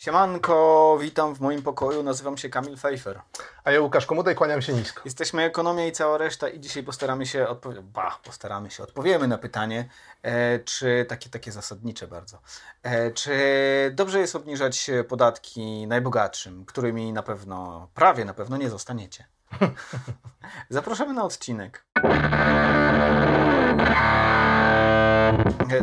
Siemanko, witam w moim pokoju, nazywam się Kamil Pfeiffer. A ja Łukasz Komuda i kłaniam się nisko. Jesteśmy Ekonomia i cała reszta i dzisiaj postaramy się odpowiedzieć, bah, postaramy się, odpowiemy na pytanie, e, czy takie, takie zasadnicze bardzo, e, czy dobrze jest obniżać podatki najbogatszym, którymi na pewno, prawie na pewno nie zostaniecie. Zapraszamy na odcinek.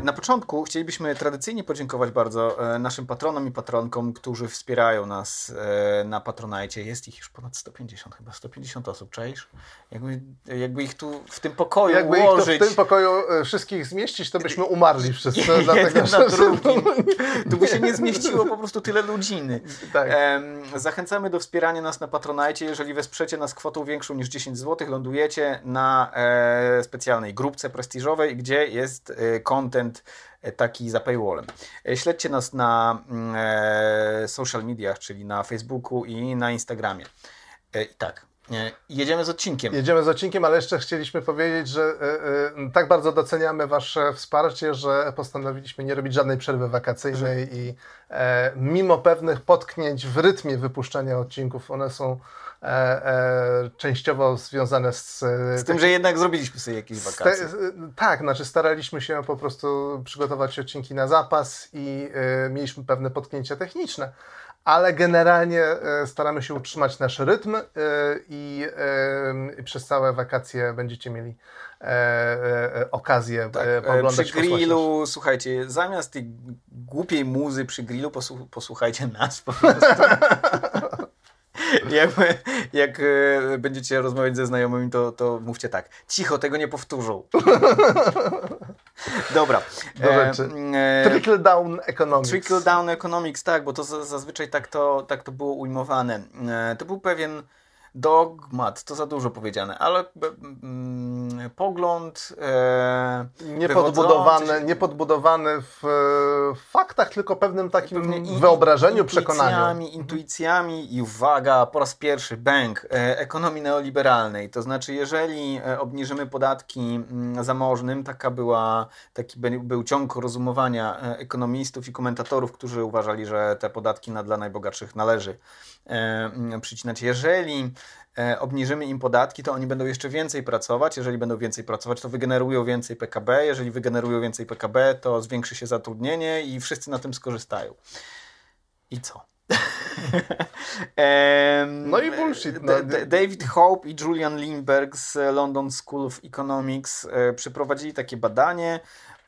Na początku chcielibyśmy tradycyjnie podziękować bardzo e, naszym patronom i patronkom, którzy wspierają nas e, na Patronajcie. Jest ich już ponad 150, chyba 150 osób, czaisz? Jakby, jakby ich tu w tym pokoju jakby ułożyć... ich tu w tym pokoju e, wszystkich zmieścić, to byśmy umarli wszyscy. dlatego, na drugim. Tu by się nie zmieściło po prostu tyle ludziny. Tak. Zachęcamy do wspierania nas na Patronajcie. Jeżeli wesprzecie nas kwotą większą niż 10 zł, lądujecie na specjalnej grupce prestiżowej, gdzie jest kontent e, taki za paywallem. E, śledźcie nas na mm, e, social mediach, czyli na Facebooku i na Instagramie. I tak, Jedziemy z odcinkiem. Jedziemy z odcinkiem, ale jeszcze chcieliśmy powiedzieć, że y, y, tak bardzo doceniamy Wasze wsparcie, że postanowiliśmy nie robić żadnej przerwy wakacyjnej i y, mimo pewnych potknięć w rytmie wypuszczania odcinków, one są e, e, częściowo związane z... Z tym, że jednak zrobiliśmy sobie jakieś wakacje. Te, tak, znaczy staraliśmy się po prostu przygotować odcinki na zapas i e, mieliśmy pewne potknięcia techniczne, ale generalnie e, staramy się utrzymać nasz rytm e, i, przez całe wakacje będziecie mieli e, e, okazję tak, pooglądać Przy grillu, słuchajcie, zamiast tej głupiej muzy przy grillu posłuchajcie nas po prostu. jak, jak e, będziecie rozmawiać ze znajomymi, to, to mówcie tak. Cicho, tego nie powtórzą. Dobra. E, e, trickle down economics. Trickle down economics, tak, bo to zazwyczaj tak to, tak to było ujmowane. E, to był pewien dogmat, to za dużo powiedziane, ale mm, pogląd e, niepodbudowany, niepodbudowany w, w faktach, tylko pewnym takim in, wyobrażeniu, przekonaniu. Intuicjami, intuicjami i uwaga, po raz pierwszy, bank e, ekonomii neoliberalnej. To znaczy, jeżeli e, obniżymy podatki mm, zamożnym, taka była, taki był ciąg rozumowania e, ekonomistów i komentatorów, którzy uważali, że te podatki na, dla najbogatszych należy e, mm, przycinać. Jeżeli E, obniżymy im podatki, to oni będą jeszcze więcej pracować. Jeżeli będą więcej pracować, to wygenerują więcej PKB. Jeżeli wygenerują więcej PKB, to zwiększy się zatrudnienie i wszyscy na tym skorzystają. I co? no i bullshit. No. David Hope i Julian Lindberg z London School of Economics e, przeprowadzili takie badanie,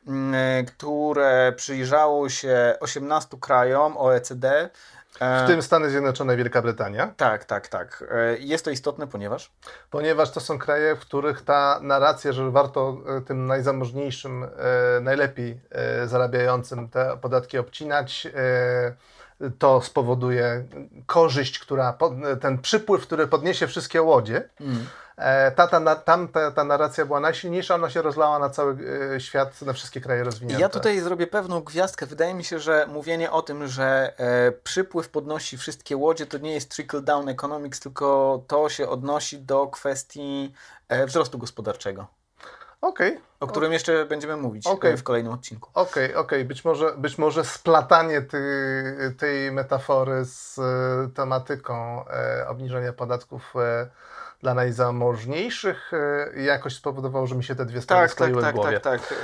mm, e, które przyjrzało się 18 krajom OECD w tym Stany Zjednoczone, Wielka Brytania. Tak, tak, tak. E, jest to istotne, ponieważ? Ponieważ to są kraje, w których ta narracja, że warto e, tym najzamożniejszym, e, najlepiej zarabiającym te podatki obcinać, to spowoduje korzyść, która, ten przypływ, który podniesie wszystkie łodzie. Mm. E, ta, ta, tam ta, ta narracja była najsilniejsza, ona się rozlała na cały e, świat, na wszystkie kraje rozwinięte. Ja tutaj zrobię pewną gwiazdkę. Wydaje mi się, że mówienie o tym, że e, przypływ podnosi wszystkie łodzie, to nie jest trickle-down economics, tylko to się odnosi do kwestii e, wzrostu gospodarczego. Okay. O którym jeszcze będziemy mówić e, okay. w kolejnym odcinku. Okej, okay, okej. Być, może, być może splatanie ty, tej metafory z e, tematyką e, obniżenia podatków e, dla najzamożniejszych e, jakoś spowodowało, że mi się te dwie strony tak, skleiły tak, w głowie. Tak, tak, tak.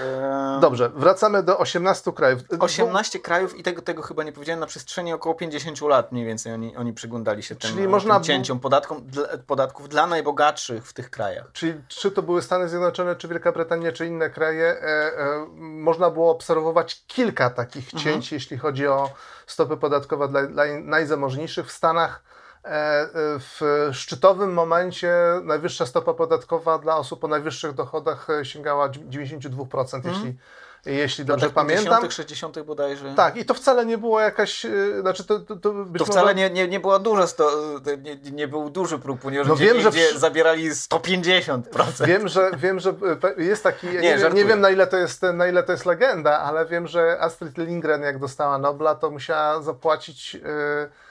Dobrze, wracamy do 18 krajów. 18 krajów i tego, tego chyba nie powiedziałem, na przestrzeni około 50 lat mniej więcej oni, oni przyglądali się tym, Czyli można... tym cięciom podatkom, podatków dla najbogatszych w tych krajach. Czyli czy to były Stany Zjednoczone, czy Wielka Brytania, czy inne kraje, e, e, można było obserwować kilka takich mhm. cięć, jeśli chodzi o stopy podatkowe dla, dla najzamożniejszych w Stanach E, e, w szczytowym momencie najwyższa stopa podatkowa dla osób o najwyższych dochodach e, sięgała 92%, mm. jeśli, jeśli dobrze pamiętam. 50 60 bodajże. Tak, i to wcale nie było jakaś, znaczy to, to, to, to wcale nie, nie, nie była duża, sto, nie, nie był duży próg, ponieważ no gdzie, wiem, że gdzie zabierali 150%. Wiem, że, wiem, że jest taki, nie, nie, nie, wiem na ile, to jest, na ile to jest legenda, ale wiem, że Astrid Lindgren jak dostała Nobla, to musiała zapłacić... Yy,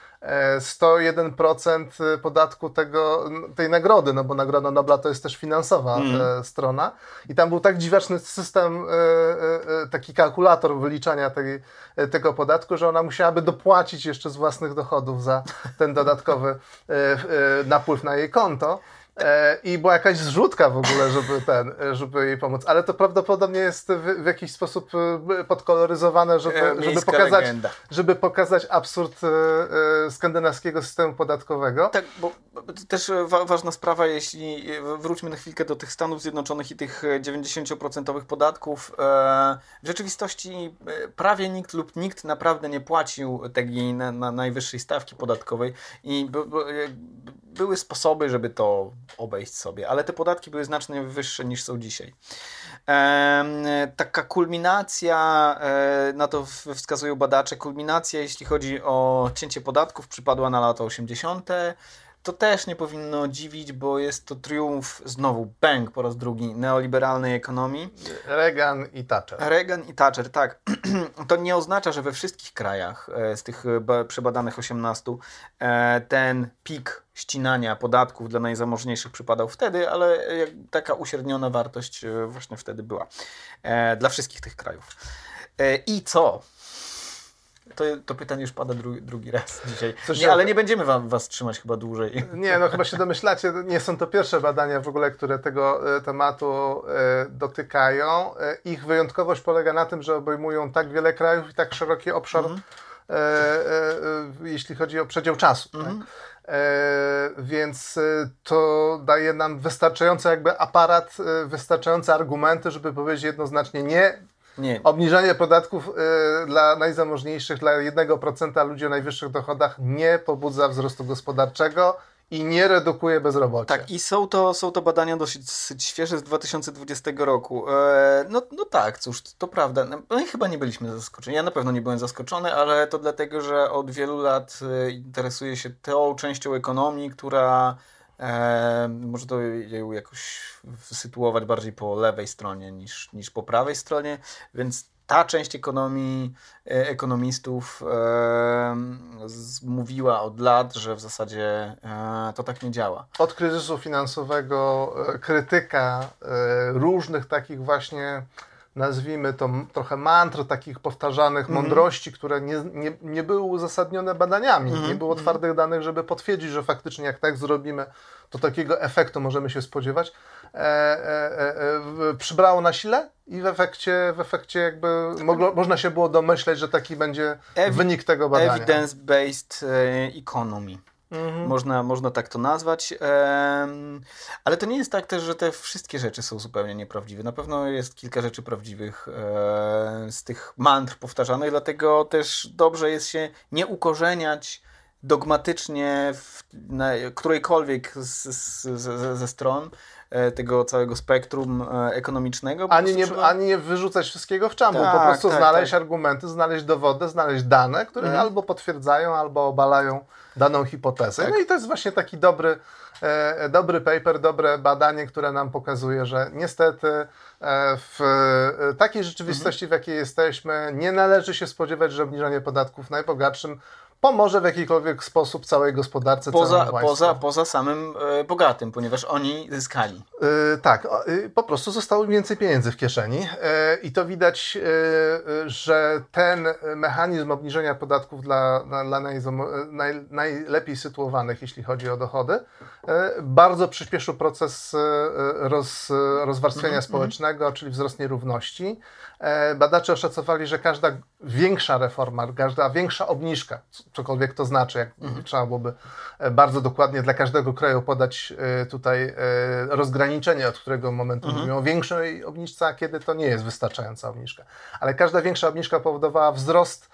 101% podatku tego, tej nagrody, no bo Nagroda Nobla to jest też finansowa mm. strona. I tam był tak dziwaczny system, taki kalkulator wyliczania tej, tego podatku, że ona musiałaby dopłacić jeszcze z własnych dochodów za ten dodatkowy napływ na jej konto. E, I była jakaś zrzutka w ogóle, żeby ten, żeby jej pomóc. Ale to prawdopodobnie jest w, w jakiś sposób e, podkoloryzowane, żeby, e, żeby, pokazać, żeby pokazać absurd skandynawskiego systemu podatkowego. Tak, bo też wa ważna sprawa, jeśli wróćmy na chwilkę do tych Stanów Zjednoczonych i tych 90% podatków. W rzeczywistości prawie nikt lub nikt naprawdę nie płacił tej na, na najwyższej stawki podatkowej i były sposoby, żeby to obejść sobie, ale te podatki były znacznie wyższe niż są dzisiaj. Taka kulminacja, e, na to wskazują badacze, kulminacja jeśli chodzi o cięcie podatków przypadła na lata 80 to też nie powinno dziwić, bo jest to triumf znowu Bank po raz drugi neoliberalnej ekonomii. Reagan i Thatcher. Reagan i Thatcher, tak. to nie oznacza, że we wszystkich krajach e, z tych przebadanych 18 e, ten pik ścinania podatków dla najzamożniejszych przypadał wtedy, ale taka uśredniona wartość e, właśnie wtedy była dla wszystkich tych krajów. I co? To, to pytanie już pada drugi, drugi raz dzisiaj. Coś nie, ale nie będziemy wam, was trzymać chyba dłużej. Nie, no chyba się domyślacie, nie są to pierwsze badania w ogóle, które tego e, tematu e, dotykają. E, ich wyjątkowość polega na tym, że obejmują tak wiele krajów i tak szeroki obszar, mhm. jeśli chodzi o przedział czasu. Tak? Mhm. Tak? więc to daje nam wystarczający jakby aparat, wystarczające argumenty, żeby powiedzieć jednoznacznie nie, nie. Obniżanie podatków y, dla najzamożniejszych, dla 1% ludzi o najwyższych dochodach nie pobudza wzrostu gospodarczego i nie redukuje bezrobocia. Tak, i są to, są to badania dosyć, świeże z 2020 roku. E, no, no tak, cóż, to, prawda. No, no, i chyba nie byliśmy zaskoczeni. Ja na pewno nie byłem zaskoczony, ale to dlatego, że od wielu lat e, interesuję się tą częścią ekonomii, która Może to ją jakoś sytuować bardziej po lewej stronie niż, niż po prawej stronie, więc ta część ekonomii, e, ekonomistów e, z, mówiła od lat, że w zasadzie e, to tak nie działa. Od kryzysu finansowego e, krytyka e, różnych takich właśnie nazwijmy to trochę mantr, takich powtarzanych mm -hmm. mądrości, które nie, nie, nie były uzasadnione badaniami. Mm -hmm. Nie było mhm. twardych danych, żeby potwierdzić, że faktycznie jak tak zrobimy, to takiego efektu możemy się spodziewać. E, e, e, e przybrało na sile i w efekcie, w efekcie jakby można się było domyśleć, że taki będzie wynik tego badania. Evidence-based e, economy. Mhm. Można, można tak to nazwać. ale to nie jest tak też, że te wszystkie rzeczy są zupełnie nieprawdziwe. Na pewno jest kilka rzeczy prawdziwych z tych mantr powtarzanych, dlatego też dobrze jest się nie ukorzeniać dogmatycznie w na którejkolwiek z, z, z, ze stron e, tego całego spektrum e, ekonomicznego. Ani nie, trzeba... ani nie wyrzucać wszystkiego w czambu, tak, po prostu tak, znaleźć tak. argumenty, znaleźć dowody, znaleźć dane, które mhm. albo potwierdzają, albo obalają daną hipotezę. Tak. No i to jest właśnie taki dobry, e, dobry paper, dobre badanie, które nam pokazuje, że niestety e, w e, takiej rzeczywistości, mhm. w jakiej jesteśmy, nie należy się spodziewać, że obniżanie podatków najbogatszym pomoże w jakikolwiek sposób całej gospodarce. Poza, poza, poza samym e, bogatym, ponieważ oni zyskali. E, tak, e, po prostu zostało więcej pieniędzy w kieszeni e, i to widać, że ten mechanizm obniżenia podatków dla, dla naj, naj, najlepiej sytuowanych, jeśli chodzi o dochody, bardzo przyspieszył proces roz, rozwarstwienia mm -hmm. społecznego, czyli wzrost nierówności. Badacze oszacowali, że każda większa reforma, każda większa obniżka, cokolwiek to znaczy, jak mhm. trzeba byłoby e, bardzo dokładnie dla każdego kraju podać e, tutaj e, rozgraniczenie, od którego momentu mhm. mówimy o większej obniżce, a kiedy to nie jest wystarczająca obniżka. Ale każda większa obniżka powodowała wzrost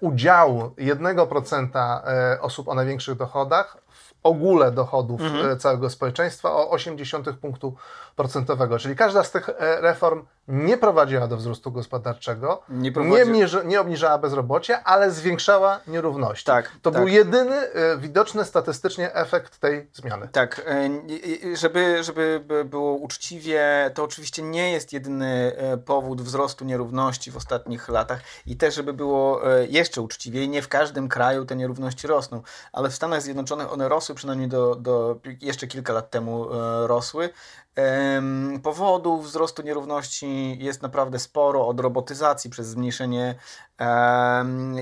udziału 1% osób o największych dochodach w ogóle dochodów mhm. całego społeczeństwa o 0,8 punktu procentowego. Czyli każda z tych reform nie prowadziła do wzrostu gospodarczego, Nie nie, mierzy, nie obniżała bezrobocia, ale zwiększała nierówności. Tak, to tak. był jedyny e, widoczny statystycznie efekt tej zmiany. Tak, i- żeby, żeby by było uczciwie, to oczywiście nie jest jedyny e, powód wzrostu nierówności w ostatnich latach i też, żeby było jeszcze uczciwiej, nie w każdym kraju te nierówności rosną, ale w Stanach Zjednoczonych one rosły, przynajmniej do, do jeszcze kilka lat temu rosły. Powodów wzrostu nierówności jest naprawdę sporo, od robotyzacji przez zmniejszenie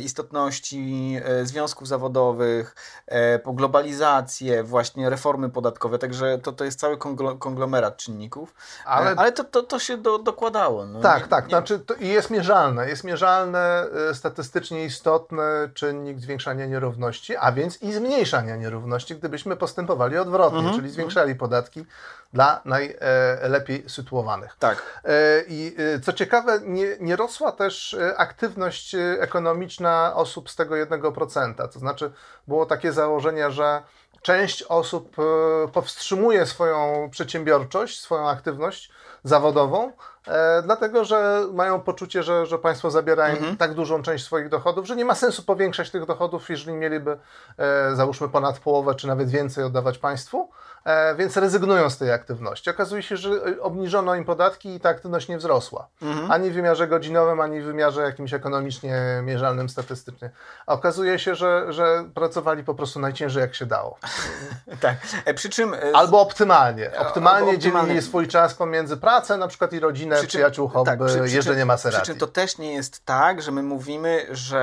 istotności e, związków zawodowych, e, po globalizację, właśnie reformy podatkowe, także to, to jest cały konglo- konglomerat czynników, Ale- ale, ale to, to, to się do, dokładało. No, Tak, nie- tak. nie- Znaczy, to i jest mierzalne. Jest mierzalne, statystycznie istotny czynnik zwiększania nierówności, a więc i zmniejszania nierówności, gdybyśmy postępowali odwrotnie, Mhm, czyli zwiększali podatki dla najlepiej sytuowanych. Tak, E, I e, co ciekawe, nie, nie rosła też e, aktywność e, ekonomiczna osób z tego 1%. To znaczy, było takie założenie, że część osób e, powstrzymuje swoją przedsiębiorczość, swoją aktywność zawodową, e, dlatego że mają poczucie, że, że państwo zabiera im Mhm. tak dużą część swoich dochodów, że nie ma sensu powiększać tych dochodów, jeżeli mieliby, e, załóżmy, ponad połowę, czy nawet więcej oddawać państwu. E, więc rezygnują z tej aktywności. Okazuje się, że e, obniżono im podatki i ta aktywność nie wzrosła. Ani w wymiarze godzinowym, ani w wymiarze jakimś ekonomicznie mierzalnym statystycznie. A okazuje się, że, że pracowali po prostu najciężej jak się dało. tak. E, Przy czym... e, Albo optymalnie. Albo Optymalnie optymalnie. dzielili swój czas pomiędzy pracę na przykład i rodzinę, Przy czym- przyjaciół, hobby, tak, przy- przy jeżdżenie Maserati. Przy czym to też nie jest tak, że my mówimy, że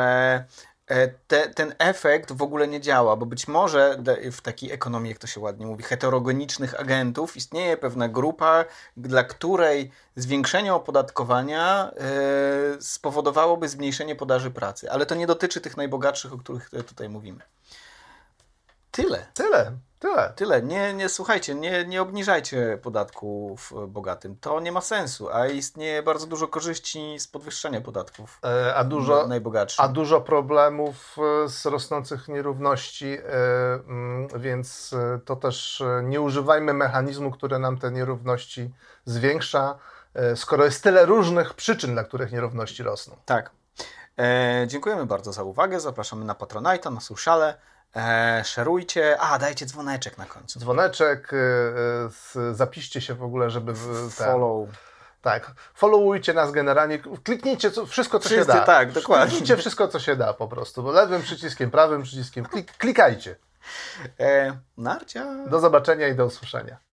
e, te, ten efekt w ogóle nie działa, bo być może w takiej ekonomii, jak to się ładnie mówi, heterogenicznych agentów istnieje pewna grupa, dla której zwiększenie opodatkowania e, spowodowałoby zmniejszenie podaży pracy, ale to nie dotyczy tych najbogatszych, o których tutaj mówimy. Tyle. Tyle, tyle. Tyle. Nie, nie słuchajcie, nie, nie obniżajcie podatków bogatym. To nie ma sensu, a istnieje bardzo dużo korzyści z podwyższenia podatków E, A dużo, najbogatszym. a dużo problemów e, z rosnących nierówności, e, mm, więc e, to też nie używajmy mechanizmu, który nam te nierówności zwiększa, skoro jest tyle różnych przyczyn, dla których nierówności rosną. Tak. E, dziękujemy bardzo za uwagę. Zapraszamy na Patronite'a, na sociale. E, szerujcie. A, dajcie dzwoneczek na końcu. Dzwoneczek, e, zapiszcie się w ogóle, żeby w- Follow. Tak, followujcie nas generalnie, kliknijcie co, wszystko, co Wszyscy, się da. tak, dokładnie. Kliknijcie wszystko, co się da po prostu, bo lewym przyciskiem, prawym przyciskiem, klik, klikajcie. E, narcia. Do zobaczenia i do usłyszenia.